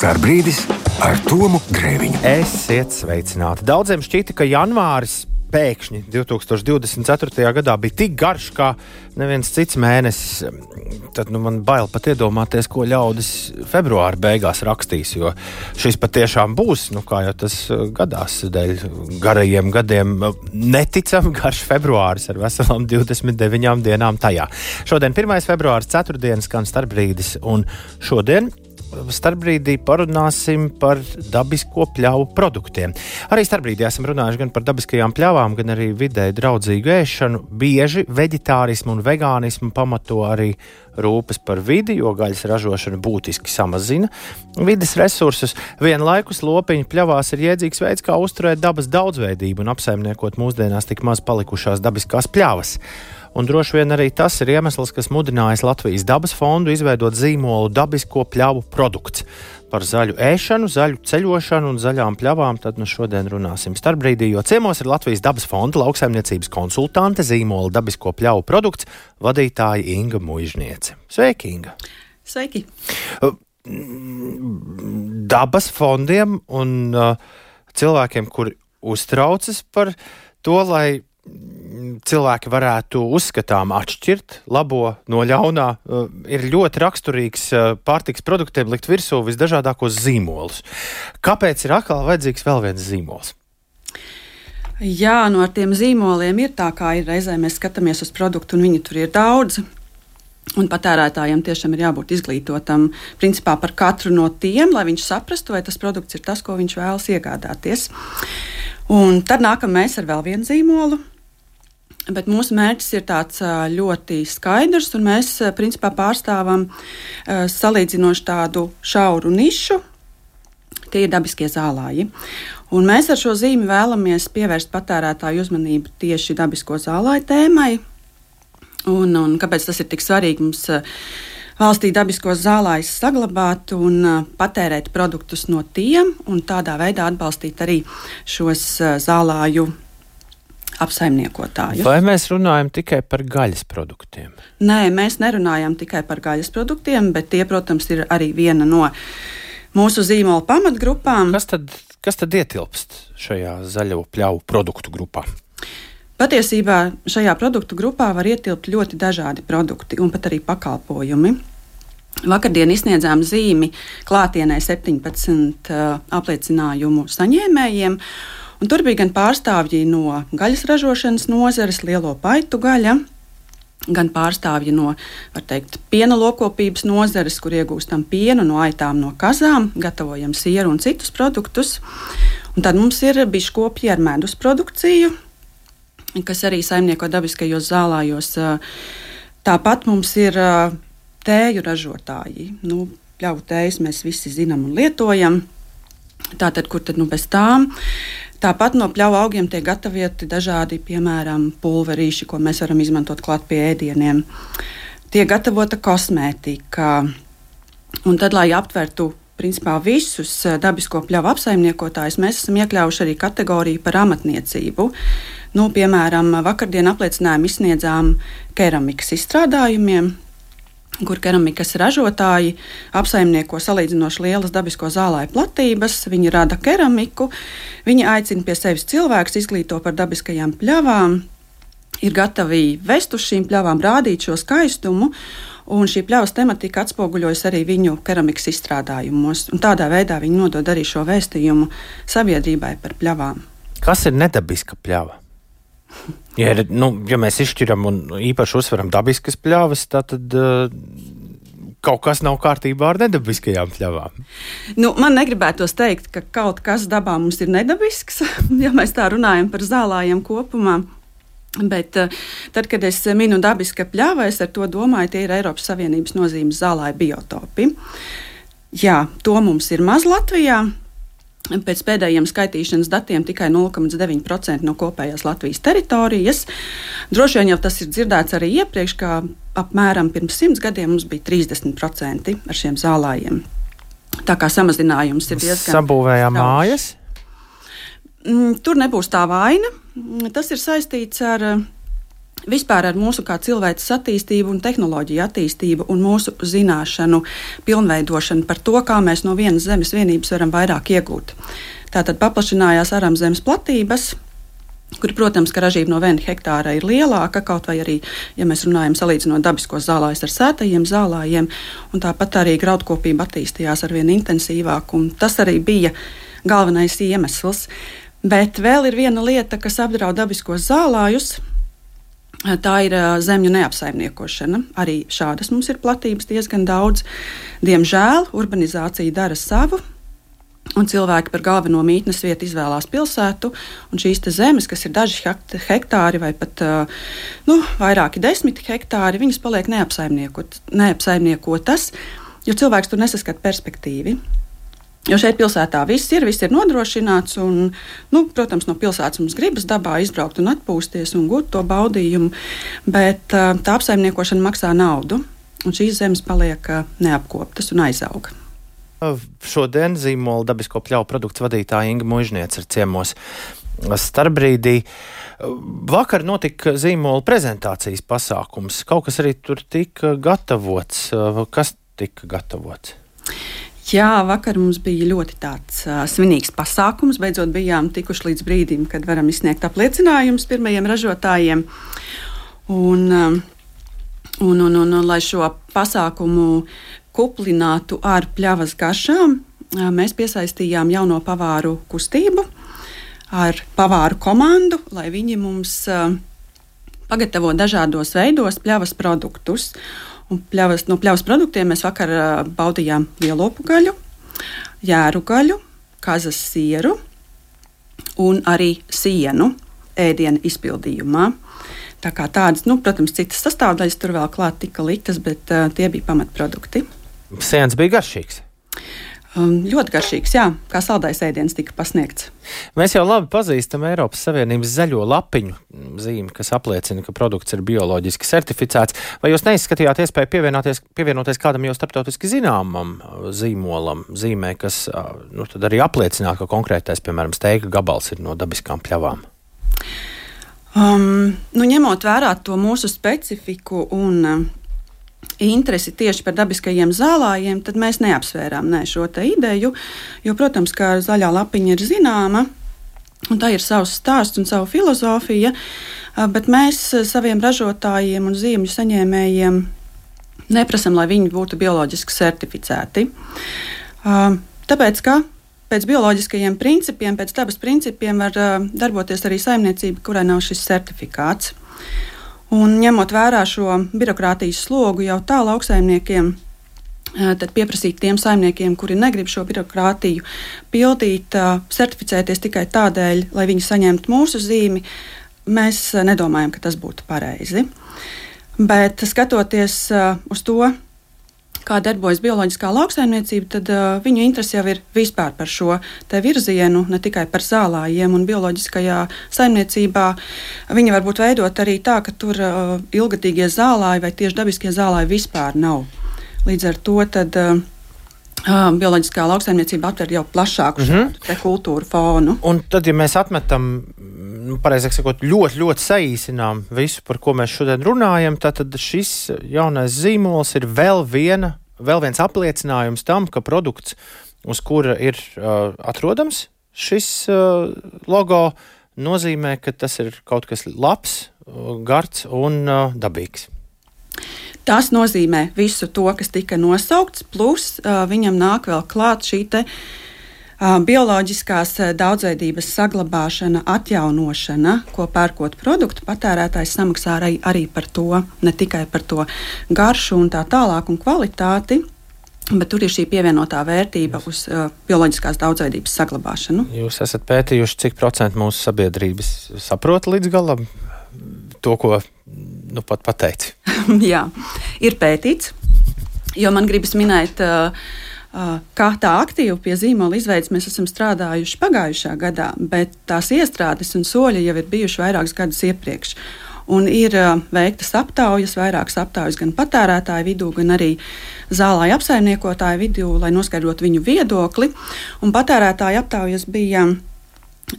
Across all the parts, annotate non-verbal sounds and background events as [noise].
Starbrīdis ar Tomu Grēviņu. Esiet sveicināti. Daudziem šķita, ka janvāris pēkšņi 2024. gadā bija tik garš kā neviens cits mēnesis. Tad nu, man bail pat iedomāties, ko ļaudis februāra beigās rakstīs. Jo šis patiešām būs, nu, kā jau tas uh, gadās, dēļ garajiem gadiem, neticami garš februāris ar veselām 29 dienām tajā. Šodien, 1. februāris, 4. dienas, skan starpbrīdis, un šodien starpbrīdī parunāsim par dabisko pļauju produktiem. Arī starpbrīdī esam runājuši gan par dabiskajām pļavām, gan arī vidē draudzīgu ēšanu. Bieži veģetārismu un vegānismu pamato arī rūpes par vidi, jo gaļas ražošana būtiski samazina vidas resursus. Vienlaikus lopiņu pļavās ir jēdzīgs veids, kā uzturēt dabas daudzveidību un apsaimniekot mūsdienās tik maz palikušās dabiskās pļavas. Un droši vien arī tas ir iemesls, kas mudinājis Latvijas dabas fondu izveidot zīmolu dabisko pļavu produkts. Par zaļu ēšanu, zaļu ceļošanu un zaļām pļavām tad nu šodien runāsim starpbrīdī, jo ciemos ir Latvijas dabas fonda lauksaimniecības konsultante zīmola dabisko pļavu produkts vadītāja Inga Muižniece. Sveiki, Inga! Sveiki! Dabas fondiem un uh, cilvēkiem, kuri uztraucas par to, lai cilvēki varētu uzskatām atšķirt labo no ļaunā, uh, ir ļoti raksturīgs uh, pārtiks produktiem likt virsū visdažādākos zīmolus. Kāpēc ir atkal vajadzīgs vēl viens zīmols? Jā, no nu ar tiem zīmoliem ir tā, kā ir reizē mēs skatāmies uz produktu, un viņi tur ir daudz. Un patērētājiem tiešām ir jābūt izglītotam principā par katru no tiem, lai viņš saprastu, vai tas produkts ir tas, ko viņš vēlas iegādāties. Un tad nākam mēs ar vēl vienu zīmolu, Bet mūsu mērķis ir tāds ļoti skaidrs, un mēs principā pārstāvam salīdzinoši tādu šauru nišu. Tie ir dabiskie zālāji. Un mēs ar šo zīmi vēlamies pievērst patērētāju uzmanību tieši dabisko zālāju tēmai. Un, un kāpēc tas ir tik svarīgi mums valstī dabiskos zālājus saglabāt un patērēt produktus no tiem, un tādā veidā atbalstīt arī šos zālāju apsaimniekotāju. Vai mēs runājam tikai par gaļas produktiem? Nē, mēs nerunājam tikai par gaļas produktiem, bet tie, protams, ir arī viena no mūsu zīmola pamatgrupām. Kas tad, kas tad ietilpst šajā zaļo pļauju produktu grupā? Patiesībā šajā produktu grupā var ietilpt ļoti dažādi produkti un pat arī pakalpojumi. Vakardien izsniedzām zīmi klātienē 17 uh, apliecinājumu saņēmējiem. Un tur bija gan pārstāvji no gaļas ražošanas nozares, lielo paitu gaļa, gan pārstāvji no teikt, piena lokopības nozares, kur iegūstam pienu no aitām, no kazām, gatavojam sieru un citus produktus. Un tad mums ir biškopji ar medus produkciju, kas arī saimnieko dabiskajos zālājos. Tāpat mums ir tēju ražotāji. Nu, Pļauju tējas mēs visi zinām un lietojam. Tātad, kur tad nu bez tām? Tāpat no pļauju augiem tiek gatavoti dažādi, piemēram, pulverīši, ko mēs varam izmantot klāt pie ēdieniem. Tiek gatavota kosmētika. Un tad, lai aptvertu principā visus eh, dabisko pļauju apsaimniekotājus, mēs esam iekļāvuši arī kategoriju par amatniecību. Nu, piemēram, vakardien apliecinājumu izsniedzām keramikas izstrādājumiem, kur keramikas ražotāji apsaimnieko salīdzinoši lielas dabisko zālāju platības. Viņi rada keramiku, viņi aicina pie sevis cilvēkus, izglīto par dabiskajām pļavām, ir gatavi vest uz šīm pļavām, rādīt šo skaistumu. Un šī pļavas tematika atspoguļojas arī viņu keramikas izstrādājumos. Tādā veidā viņi nodod arī šo vēstījumu sabiedrībai par pļavām. Kas ir nedabiska pļava? Ja, nu, ja mēs izšķiram un īpaši uzsveram dabiskas pļavas, tad uh, kaut kas nav kārtībā ar nedabiskajām pļavām. Nu, man negribētos teikt, ka kaut kas dabā mums ir nedabisks, [laughs] ja mēs tā runājam par zālājiem kopumā. Bet uh, tad, kad es minu dabiska pļāva, es ar to domāju, tie ir Eiropas Savienības nozīmes zālāja biotopi. Jā, to mums ir maz Latvijā. Pēc pēdējiem skaitīšanas datiem tikai 0,9% no kopējās Latvijas teritorijas. Droši vien jau tas ir dzirdēts arī iepriekš, ka apmēram pirms simts gadiem mums bija 30% ar šiem zālājiem. Tā kā samazinājums ir diezgan. Sabūvējām mājas? Mm, tur nebūs tā vaina. Tas ir saistīts ar vispār ar mūsu kā cilvēces attīstību un tehnoloģiju attīstību un mūsu zināšanu pilnveidošanu par to, kā mēs no vienas zemes vienības varam vairāk iegūt. Tātad paplašinājās aram zemes platības, kur, protams, ka ražība no viena hektāra ir lielāka, kaut vai arī, ja mēs runājam salīdzinot dabiskos zālājus ar sētajiem zālājiem, un tāpat arī graudkopība attīstījās ar vien intensīvāk, un tas arī bija galvenais iemesls. Bet vēl ir viena lieta, kas apdraud dabiskos zālājus, Tā ir zemju neapsaimniekošana. Arī šādas mums ir platības diezgan daudz. Diemžēl urbanizācija dara savu. Un cilvēki par galveno mītnes vietu izvēlās pilsētu, un šīs zemes, kas ir daži hektāri vai pat nu, vairāki desmit hektāri, viņas paliek neapsaimniekot, neapsaimniekotas, jo cilvēks tur nesaskata perspektīvu. Jo šeit pilsētā viss ir, viss ir nodrošināts. Un, nu, protams, no pilsētas mums gribas dabā izbraukt un atpūsties un gūt to baudījumu, bet tā apsaimniekošana maksā naudu, un šīs zemes paliek neapkoptas un aizauga. Šodien zīmola dabisko pļauju produktu vadītāja Inga Mužniece ir ciemos starpbrīdī. Vakar notika zīmola prezentācijas pasākums. Kaut kas arī tur tika gatavots. Kas tika gatavots? Jā, vakar mums bija ļoti tāds uh, svinīgs pasākums. Beidzot, bijām tikuši līdz brīdim, kad varam izsniegt apliecinājumus pirmajiem ražotājiem. Un, um, un, un, un, un, lai šo pasākumu kuplinātu ar pļavas garšām, uh, mēs piesaistījām jauno pavāru kustību ar pavāru komandu, lai viņi mums uh, pagatavo dažādos veidos pļavas produktus. Un pļavas, no pļavas produktiem mēs vakar baudījām lielopu gaļu, jēru gaļu, kazas sieru un arī sienu ēdienu izpildījumā. Tā kā tādas, nu, protams, citas sastāvdaļas tur vēl klāt tika liktas, bet uh, tie bija pamatprodukti. Sēns bija garšīgs. Um, ļoti garšīgs, jā, kā saldais ēdiens tika pasniegts. Mēs jau labi pazīstam Eiropas Savienības zaļo lapiņu zīmi, kas apliecina, ka produkts ir bioloģiski certificēts. Vai jūs neizskatījāt iespēju pievienoties kādam jau starptautiski zināmam zīmolam, zīmē, kas nu, arī apliecinātu, ka konkrētais, piemēram, steika gabals ir no dabiskām pļavām? Um, nu, ņemot vērā to mūsu specifiku un interesi tieši par dabiskajiem zālājiem, tad mēs neapsvērām ne, šo ideju. Jo, protams, ka zaļā lapiņa ir zināma, un tā ir savs stāsts un sava filozofija, bet mēs saviem ražotājiem un zīmju saņēmējiem neprasām, lai viņi būtu bioloģiski certificēti. Tāpēc, ka pēc bioloģiskajiem principiem, pēc dabas principiem var darboties arī saimniecība, kurai nav šis certifikāts. Un ņemot vērā šo birokrātijas slogu jau tā lauksaimniekiem, tad pieprasīt tiem saimniekiem, kuri negrib šo birokrātiju pildīt, certificēties tikai tādēļ, lai viņi saņemtu mūsu zīmi, mēs nedomājam, ka tas būtu pareizi. Bet skatoties uz to, kā darbojas bioloģiskā lauksaimniecība, tad uh, viņu interese jau ir vispār par šo virzienu, ne tikai par zālājiem. Un bioloģiskajā saimniecībā viņi var būt veidot arī tā, ka tur uh, ilgadīgie zālāji vai tieši dabiskie zālāji vispār nav. Līdz ar to tad, uh, Uh, bioloģiskā lauksaimniecība aptver jau plašāku mm -hmm. kultūru fonu. Un tad, ja mēs atmetam, nu, pareizāk sakot, ļoti, ļoti saīsinām visu, par ko mēs šodien runājam, tad šis jaunais zīmols ir vēl, viena, vēl viens apliecinājums tam, ka produkts, uz kura ir uh, atrodams šis uh, logo, nozīmē, ka tas ir kaut kas labs, gards un uh, dabīgs. Tas nozīmē visu to, kas tika nosaukts, plus uh, viņam nāk vēl klāt šī te, uh, bioloģiskās daudzveidības saglabāšana, atjaunošana, ko pērkot produktu, patērētājs samaksā arī, arī par to, ne tikai par to garšu un tā tālāk un kvalitāti. Bet tur ir šī pievienotā vērtība uz uh, bioloģiskās daudzveidības saglabāšanu. Jūs esat pētījuši, cik procentu mūsu sabiedrības saprot līdz galam to, ko nu, pat pateici. [laughs] Jā, ir pētīts, jo man gribas minēt. Uh, Kā tā aktīvi pie zīmola izveidas mēs esam strādājuši pagājušā gadā, bet tās iestrādes un soļi jau ir bijuši vairākus gadus iepriekš. Un ir uh, veiktas aptaujas, vairākas aptaujas gan patērētāju vidū, gan arī zālāju apsaimniekotāju vidū, lai noskaidrotu viņu viedokli. Un patērētāju aptaujas bija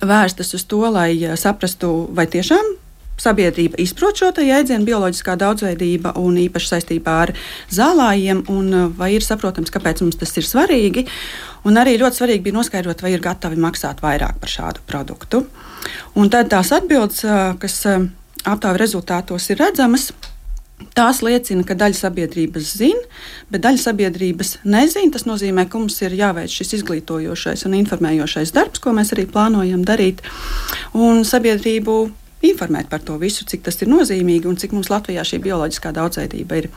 vērstas uz to, lai saprastu, vai tiešām sabiedrība izprot šo jēdzienu bioloģiskā daudzveidība un īpaši saistībā ar zālājiem, un vai ir saprotams, kāpēc mums tas ir svarīgi. Un arī ļoti svarīgi bija noskaidrot, vai ir gatavi maksāt vairāk par šādu produktu. Un tad tās atbildes, kas aptaujas rezultātos ir redzamas, Tās liecina, ka daļa sabiedrības zina, bet daļa sabiedrības nezina. Tas nozīmē, ka mums ir jāveic šis izglītojošais un informējošais darbs, ko mēs arī plānojam darīt. Un sabiedrību informēt par to visu, cik tas ir nozīmīgi un cik mums Latvijā šī bioloģiskā daudzveidība ir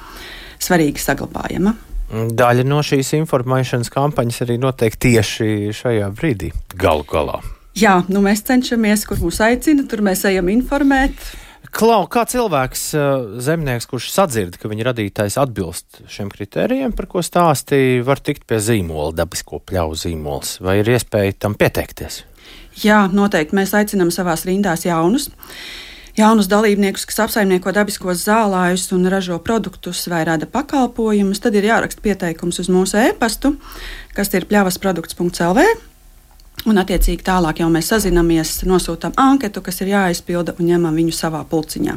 svarīgi saglabājama. Daļa no šīs informēšanas kampaņas arī notiek tieši šajā brīdī, galu galā. Jā, nu mēs cenšamies, kur mūs aicina, tur mēs ejam informēt. Klau, kā cilvēks, eh, zemnieks, kurš sadzird, ka viņa radītājs atbilst šiem kritērijiem, par ko stāstīja, var tikt pie zīmola, dabisko pļauju zīmols, vai ir iespēja tam pieteikties? Jā, noteikti mēs aicinām savās rindās jaunus. Jaunus dalībniekus, kas apsaimnieko dabiskos zālājus un ražo produktus vai rada pakalpojumus, tad ir jāraksta pieteikums uz mūsu e-pastu, kas ir pļavasprodukts.lv Un, attiecīgi, tālāk jau mēs sazināmies, nosūtām anketu, kas ir jāizpilda un ņemam viņu savā pulciņā.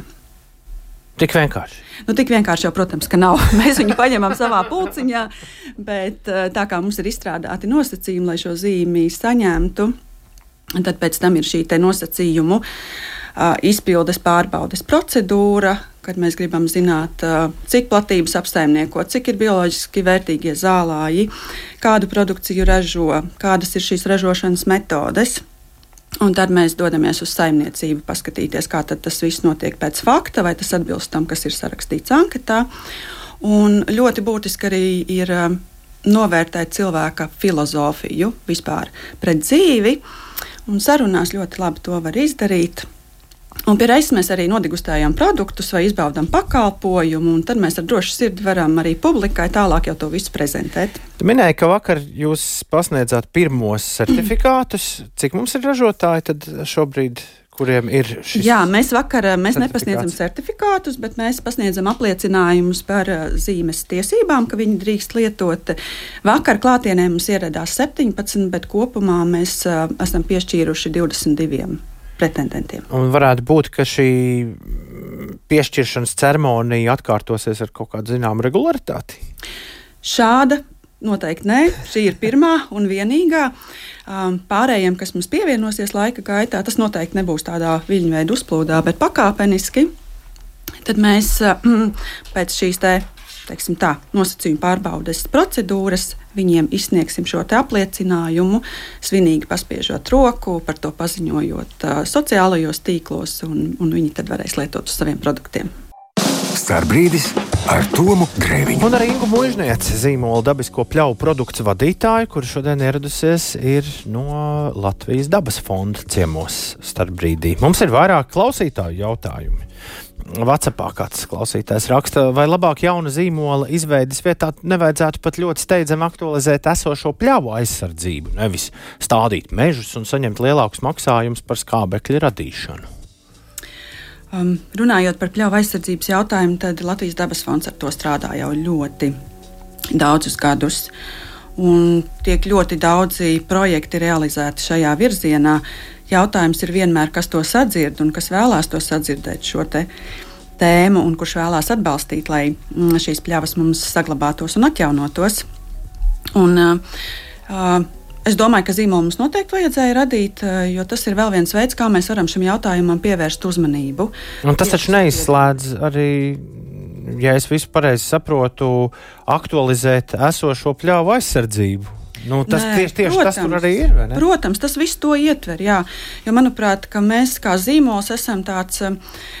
Tik vienkārši. Nu, tik vienkārši jau, protams, ka nav. [laughs] Mēs viņu paņemam savā pulciņā, bet eh, tā kā mums ir izstrādāti nosacījumi, lai šo zīmi saņemtu, tad pēc tam ir šī nosacījumu izpildes pārbaudes procedūra, kad mēs gribam zināt, cik platības apsaimnieko, cik ir bioloģiski vērtīgie zālāji, kādu produkciju ražo, kādas ir šīs ražošanas metodes. Un tad mēs dodamies uz saimniecību, paskatīties, kā tas viss notiek pēc fakta, vai tas atbilst tam, kas ir sarakstīts anketā. Un ļoti būtiski arī ir novērtēt cilvēka filozofiju vispār pret dzīvi. Un sarunās ļoti labi to var izdarīt. Un pie reizes mēs arī nodigustējam produktus vai izbaudām pakalpojumu, un tad mēs ar drošu sirdi varam arī publikai tālāk jau to visu prezentēt. Tu minēji, ka vakar jūs pasniedzāt pirmos certifikātus. Cik mums ir ražotāji tad šobrīd? Kuriem ir šis? Jā, mēs vakar mēs nepasniedzam certifikātus, bet mēs pasniedzam apliecinājumus par uh, zīmes tiesībām, ka viņi drīkst lietot. Vakar klātienē mums ieradās 17, bet kopumā mēs uh, esam piešķīruši 22 pretendentiem. Un varētu būt, ka šī piešķiršanas ceremonija atkārtosies ar kaut kādu zināmu regularitāti? Šāda Noteikti nē, šī ir pirmā un vienīgā. Um, pārējiem, kas mums pievienosies laika gaitā, tas noteikti nebūs tādā viļņu veidu uzplūdā, bet pakāpeniski. Tad mēs uh, [clears throat] pēc šīs te teiksim, tā, nosacījumu pārbaudes procedūras, viņiem izsniegsim šo apliecinājumu, svinīgi paspiežot roku, par to paziņojot uh, sociālajos tīklos, un, un viņi tad varēs lietot uz saviem produktiem. Starbrīdis ar Tomu Grēviņu. Un arī Ingu Mūžnieci, zīmola dabisko pļauju produktu vadītāju, kur šodien ieradusies, ir no Latvijas dabas fonda ciemos starpbrīdī. Mums ir vairāk klausītāju jautājumi. Vācijā kāds klausītājs raksta, vai labāk jauna zīmola izveidas vietā nevajadzētu pat ļoti steidzami aktualizēt esošo pļāvu aizsardzību, nevis stādīt mežus un saņemt lielākus maksājumus par skābekļa radīšanu. Um, runājot par pļāvu aizsardzības jautājumu, tad Latvijas dabas fonds ar to strādā jau ļoti daudzus gadus. Un tiek ļoti daudzi projekti realizēti šajā virzienā. Jautājums ir vienmēr, kas to sadzird un kas vēlās to sadzirdēt šo te tēmu un kurš vēlās atbalstīt, lai mm, šīs pļavas mums saglabātos un atjaunotos. Un, uh, uh, Es domāju, ka zīmolu mums noteikti vajadzēja radīt, uh, jo tas ir vēl viens veids, kā mēs varam šim jautājumam pievērst uzmanību. Un tas taču neizslēdz arī ja es visu pareizi saprotu, aktualizēt esošo pļāvu aizsardzību. Nu, tas Nē, tieši, tieši protams, tas tur arī ir. Protams, tas viss to ietver. Jā. Jo, manuprāt, mēs kā zīmols esam tāds, um,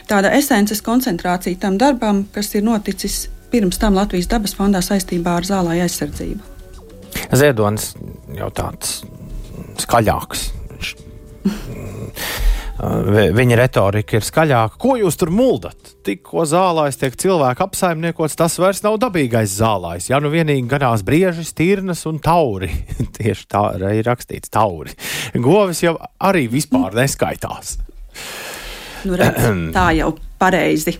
tāda esences koncentrācija tam darbam, kas ir noticis pirms tam Latvijas dabas fondā saistībā ar zālāju aizsardzību. Ziedonis jau tāds skaļāks. Viņa retorika ir skaļāka. Ko jūs tur muldat? Tikko zālājs tiek cilvēku apsaimniekots, tas vairs nav dabīgais zālājs. Ja nu vienīgi ganās briežas, tirnas un tauri. [laughs] Tieši tā ir rakstīts tauri. Govis jau arī vispār neskaitās. Nu, redz, tā jau pareizi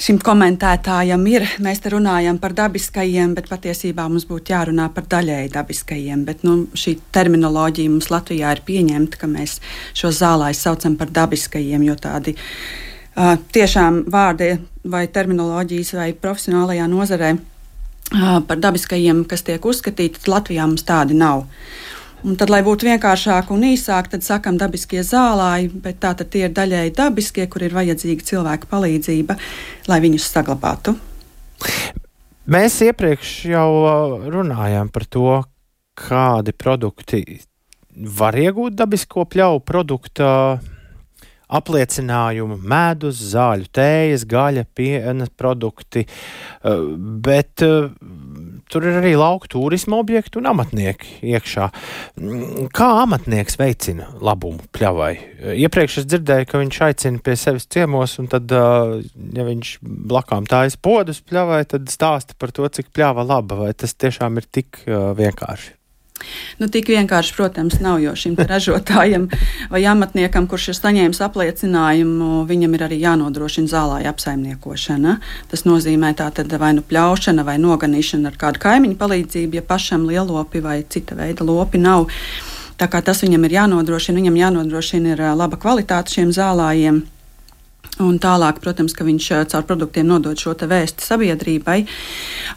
šim komentētājam ir. Mēs te runājam par dabiskajiem, bet patiesībā mums būtu jārunā par daļēji dabiskajiem. Bet, nu, šī terminoloģija mums Latvijā ir pieņemta, ka mēs šo zālājus saucam par dabiskajiem, jo tādi uh, tiešām vārdi vai terminoloģijas vai profesionālajā nozarē uh, par dabiskajiem, kas tiek uzskatīti, Latvijā mums tādi nav. Un tad, lai būtu vienkāršāk un īsāk, tad sakam dabiskie zālāji, bet tā tad tie ir daļēji dabiskie, kur ir vajadzīga cilvēka palīdzība, lai viņus saglabātu. Mēs iepriekš jau uh, runājām par to, kādi produkti var iegūt dabisko pļauju produktu apliecinājumu, medus, zāļu, tējas, gaļa, piena produkti, eh, bet eh, tur ir arī lauku turisma objekti un amatnieki iekšā. Mm, kā amatnieks veicina labumu pļavai? Iepriekš es dzirdēju, ka viņš aicina pie sevis ciemos, un tad, ja viņš blakām tājas podus pļavai, tad stāsta par to, cik pļava laba, vai tas tiešām ir tik vienkārši. Nu, tik vienkārši, protams, nav, jo šim ražotājam vai amatniekam, kurš ir saņēmis apliecinājumu, viņam ir arī jānodrošina zālāja apsaimniekošana. Tas nozīmē tātad vai nu pļaušana vai noganīšana ar kādu kaimiņu palīdzību, ja pašam lielopi vai cita veida lopi nav. Tā kā tas viņam ir jānodrošina, viņam jānodrošina ir laba kvalitāte šiem zālājiem. Un tālāk, protams, ka viņš caur produktiem nodod šo vēstu sabiedrībai.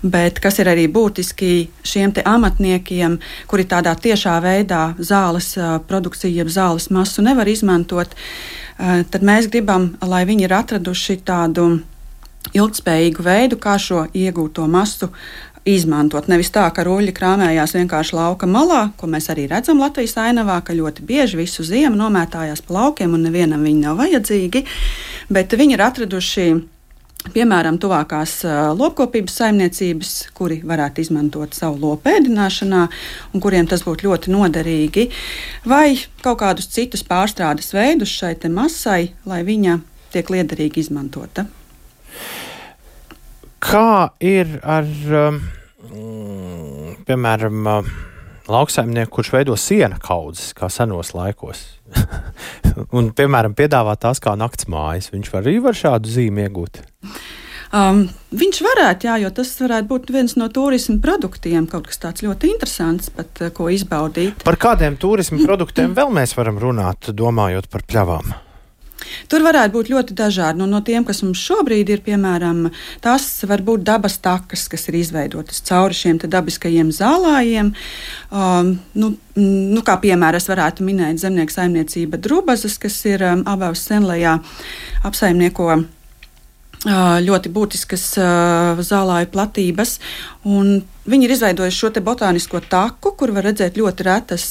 Bet kas ir arī būtiski šiem amatniekiem, kuri tādā tiešā veidā zāles produkciju, jeb zāles masu nevar izmantot, tad mēs gribam, lai viņi ir atraduši tādu ilgspējīgu veidu, kā šo iegūto masu izmantot. Nevis tā, ka ruļļi krāmējās vienkārši lauka malā, ko mēs arī redzam Latvijas ainavā, ka ļoti bieži visu ziemu nomētājās pa laukiem un nevienam viņi nav vajadzīgi, bet viņi ir atraduši. Piemēram, tuvākās lopkopības saimniecības, kuri varētu izmantot savu lopu ēdināšanā, un kuriem tas būtu ļoti noderīgi, vai kaut kādus citus pārstrādes veidus šai masai, lai viņa tiek liederīgi izmantota. Kā ir ar, um, piemēram, lauksaimnieku, kurš veido siena kaudzes, kā senos laikos? Un, piemēram, piedāvā tās kā naktsmājas. Viņš var arī var šādu zīmi iegūt. Um, viņš varētu, jā, jo tas varētu būt viens no turisma produktiem, kaut kas tāds ļoti interesants, pat, uh, ko izbaudīt. Par kādiem turisma produktiem vēl mēs varam runāt, domājot par pļavām? Tur varētu būt ļoti dažādi. Nu, no tiem, kas mums šobrīd ir, piemēram, tās var būt dabas takas, kas ir izveidotas cauri šiem dabiskajiem zālājiem. Um, nu, nu, kā piemēram, es varētu minēt zemnieku saimniecība Drubazas, kas ir um, abās senlējā apsaimnieko ļoti būtiskas zālāju platības. Viņi ir izveidojuši šo botānisko taku, kur var redzēt ļoti retas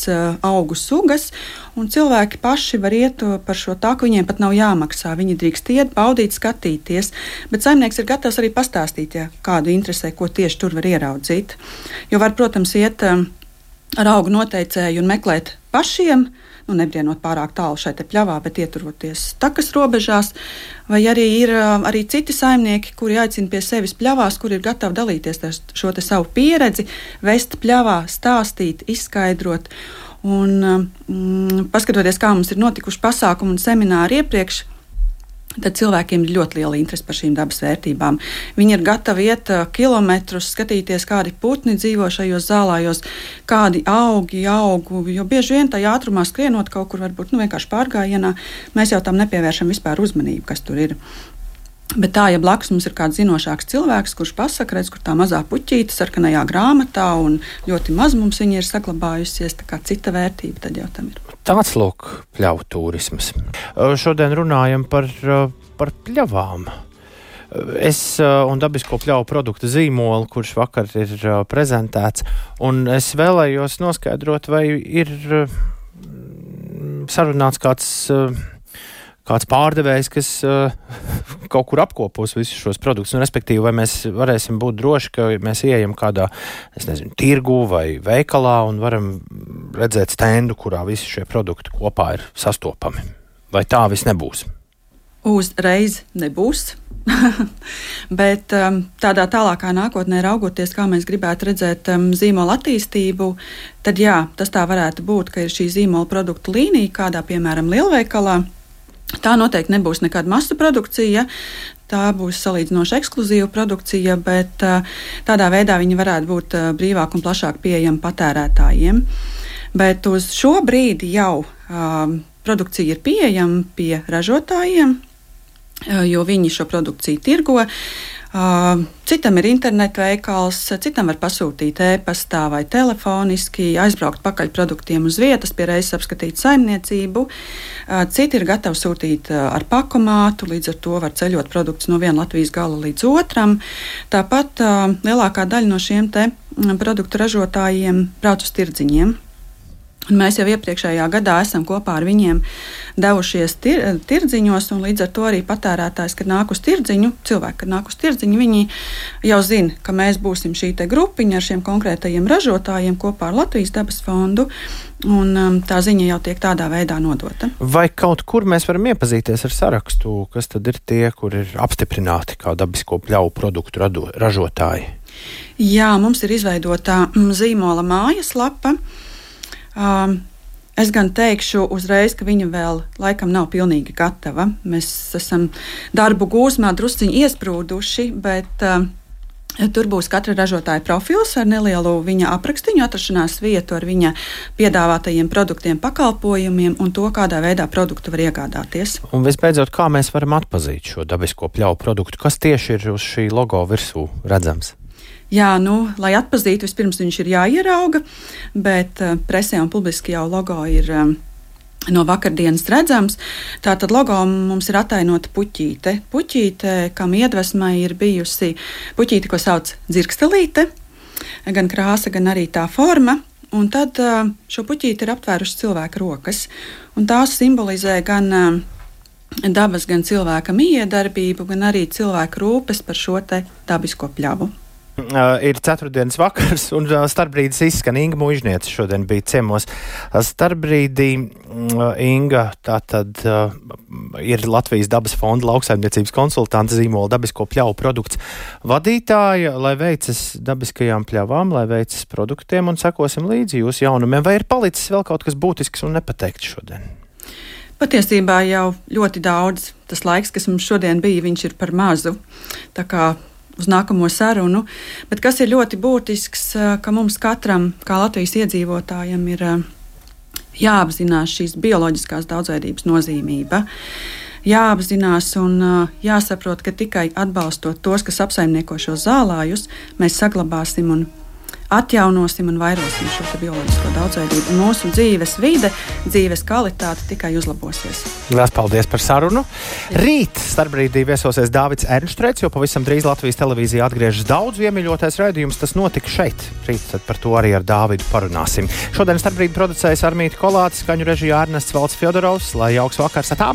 augu sugas. Cilvēki paši var iet par šo taku, viņiem pat nav jāmaksā. Viņi drīkst iet, baudīt, skatīties. Bet saimnieks ir gatavs arī pastāstīt, ja kādu interesē, ko tieši tur var ieraudzīt. Jo var, protams, iet ar augu noteicēju un meklēt pašiem nu, nebrienot pārāk tālu šai pļavā, bet ieturoties takas robežās. Vai arī ir arī citi saimnieki, kuri aicina pie sevis pļavās, kuri ir gatavi dalīties ar šo savu pieredzi, vest pļavā, stāstīt, izskaidrot. Un, mm, paskatoties, kā mums ir notikuši pasākumi un semināri iepriekš, tad cilvēkiem ir ļoti liela interese par šīm dabas vērtībām. Viņi ir gatavi iet kilometrus, skatīties, kādi putni dzīvo šajos zālājos, kādi augi aug. Jo bieži vien tajā ātrumā skrienot kaut kur, varbūt nu, vienkārši pārgājienā, mēs jau tam nepievēršam vispār uzmanību, kas tur ir. Bet tā, ja blakus mums ir kāds zinošāks cilvēks, kurš pasakā, redz, kur tā mazā puķīte sarkanajā grāmatā, un ļoti maz mums viņa ir saglabājusies, tā kā cita vērtība, tad jau tam ir. Tāds lūk, pļauju turisms. Šodien runājam par, par pļavām. Es un dabisko pļauju produktu zīmolu, kurš vakar ir prezentēts, un es vēlējos noskaidrot, vai ir sarunāts kāds kāds pārdevējs, kas uh, [laughs] kaut kur apkopos visus šos produktus. Un, respektīvi, vai mēs varēsim būt droši, ka mēs ieejam kādā, nezinu, tirgu vai veikalā un varam redzēt stendu, kurā visi šie produkti kopā ir sastopami. Vai tā viss nebūs? Uzreiz nebūs. [laughs] Bet um, tādā tālākā nākotnē, raugoties, kā mēs gribētu redzēt um, zīmola attīstību, tad jā, tas tā varētu būt, ka ir šī zīmola produktu līnija kādā, piemēram, lielveikalā Tā noteikti nebūs nekāda masu produkcija. Tā būs salīdzinoši ekskluzīva produkcija, bet tādā veidā viņa varētu būt brīvāk un plašāk pieejama patērētājiem. Bet uz šo brīdi jau produkcija ir pieejama pie ražotājiem, jo viņi šo produkciju tirgo. Citam ir interneta veikals, citam var pasūtīt e-pastā vai telefoniski, aizbraukt pakaļ produktiem uz vietas, pie reizes apskatīt saimniecību. Citi ir gatavi sūtīt ar pakomātu, līdz ar to var ceļot produktus no viena Latvijas gala līdz otram. Tāpat lielākā daļa no šiem produktu ražotājiem brauc uz tirdziņiem. Un mēs jau iepriekšējā gadā esam kopā ar viņiem devušies tir, tirdziņos, un līdz ar to arī patērētājs, kad nāk uz tirdziņu, cilvēki, kad nāk uz tirdziņu, viņi jau zina, ka mēs būsim šī grupiņa ar šiem konkrētajiem ražotājiem kopā ar Latvijas dabas fondu. Un, um, tā ziņa jau tiek tādā veidā nodota. Vai kaut kur mēs varam iepazīties ar sarakstu, kas tad ir tie, kur ir apstiprināti kā dabisko pļauju produktu rado, ražotāji? Jā, mums ir izveidota mm, zīmola mājaslapa. Um, Es gan teikšu uzreiz, ka viņa vēl laikam nav pilnīgi gatava. Mēs esam darbu gūzmā drusciņi iesprūduši, bet uh, Tur būs katra ražotāja profils ar nelielu viņa aprakstu, atrašanās vietu, ar viņa piedāvātajiem produktiem, pakalpojumiem un to, kādā veidā produktu var iegādāties. Un visbeidzot, kā mēs varam atpazīt šo dabisko pļauju produktu, kas tieši ir uz šī logo virsū redzams? Jā, nu, lai atpazītu, vispirms viņš ir jāierauga, bet uh, presē un publiski jau logo ir. Um, No vakardienas redzams, tātad logo mums ir attēlota puķīte. Puķīte, kam iedvesma ir bijusi puķīte, ko sauc dzirkstelīte, gan krāsa, gan arī tā forma. Un tad uh, šo puķīti ir aptvērušas cilvēka rokas. Tās simbolizē gan dabas, gan cilvēka miedarbību, gan arī cilvēka rūpes par šo dabisko pļavu. Uh, ir ceturtdienas vakars, un uh, starpbrīdis izskan Inga Mūžniece šodien bija ciemos. Uh, starpbrīdī uh, Inga tātad uh, ir Latvijas dabas fonda lauksaimniecības konsultanta zīmola dabisko pļauju produkts vadītāja, lai veicas dabiskajām pļavām, lai veicas produktiem un sekosim līdzi jūsu jaunumiem. Vai ir palicis vēl kaut kas būtisks un nepateikts šodien? Patiesībā jau ļoti daudz tas laiks, kas mums šodien bija, ir par mazu. Tā kā uz nākamo sarunu. Bet kas ir ļoti būtisks, eh, ka mums katram, kā Latvijas iedzīvotājam, ir eh, jāapzinās šīs bioloģiskās daudzveidības nozīmība. Jāapzinās un uh, jāsaprot, ka tikai atbalstot tos, kas apsaimnieko šos zālājus, mēs saglabāsim un atjaunosim un vairosim šo bioloģisko daudzveidību. Mūsu dzīves vide, dzīves kvalitāte tikai uzlabosies. Lielas paldies par sarunu. Rīt starpbrīdī viesosies Dārvids Ernstrēts, jo pavisam drīz Latvijas televīzijā atgriežas daudz iemīļotais raidījums. Tas notika šeit. Rīt par to arī ar Dāvidu parunāsim. Šodien starpbrīdī producējas Armīti Kolāts, skaņu režijā Ernests Valds Fjodorovs. Lai jauks vakars! Atā!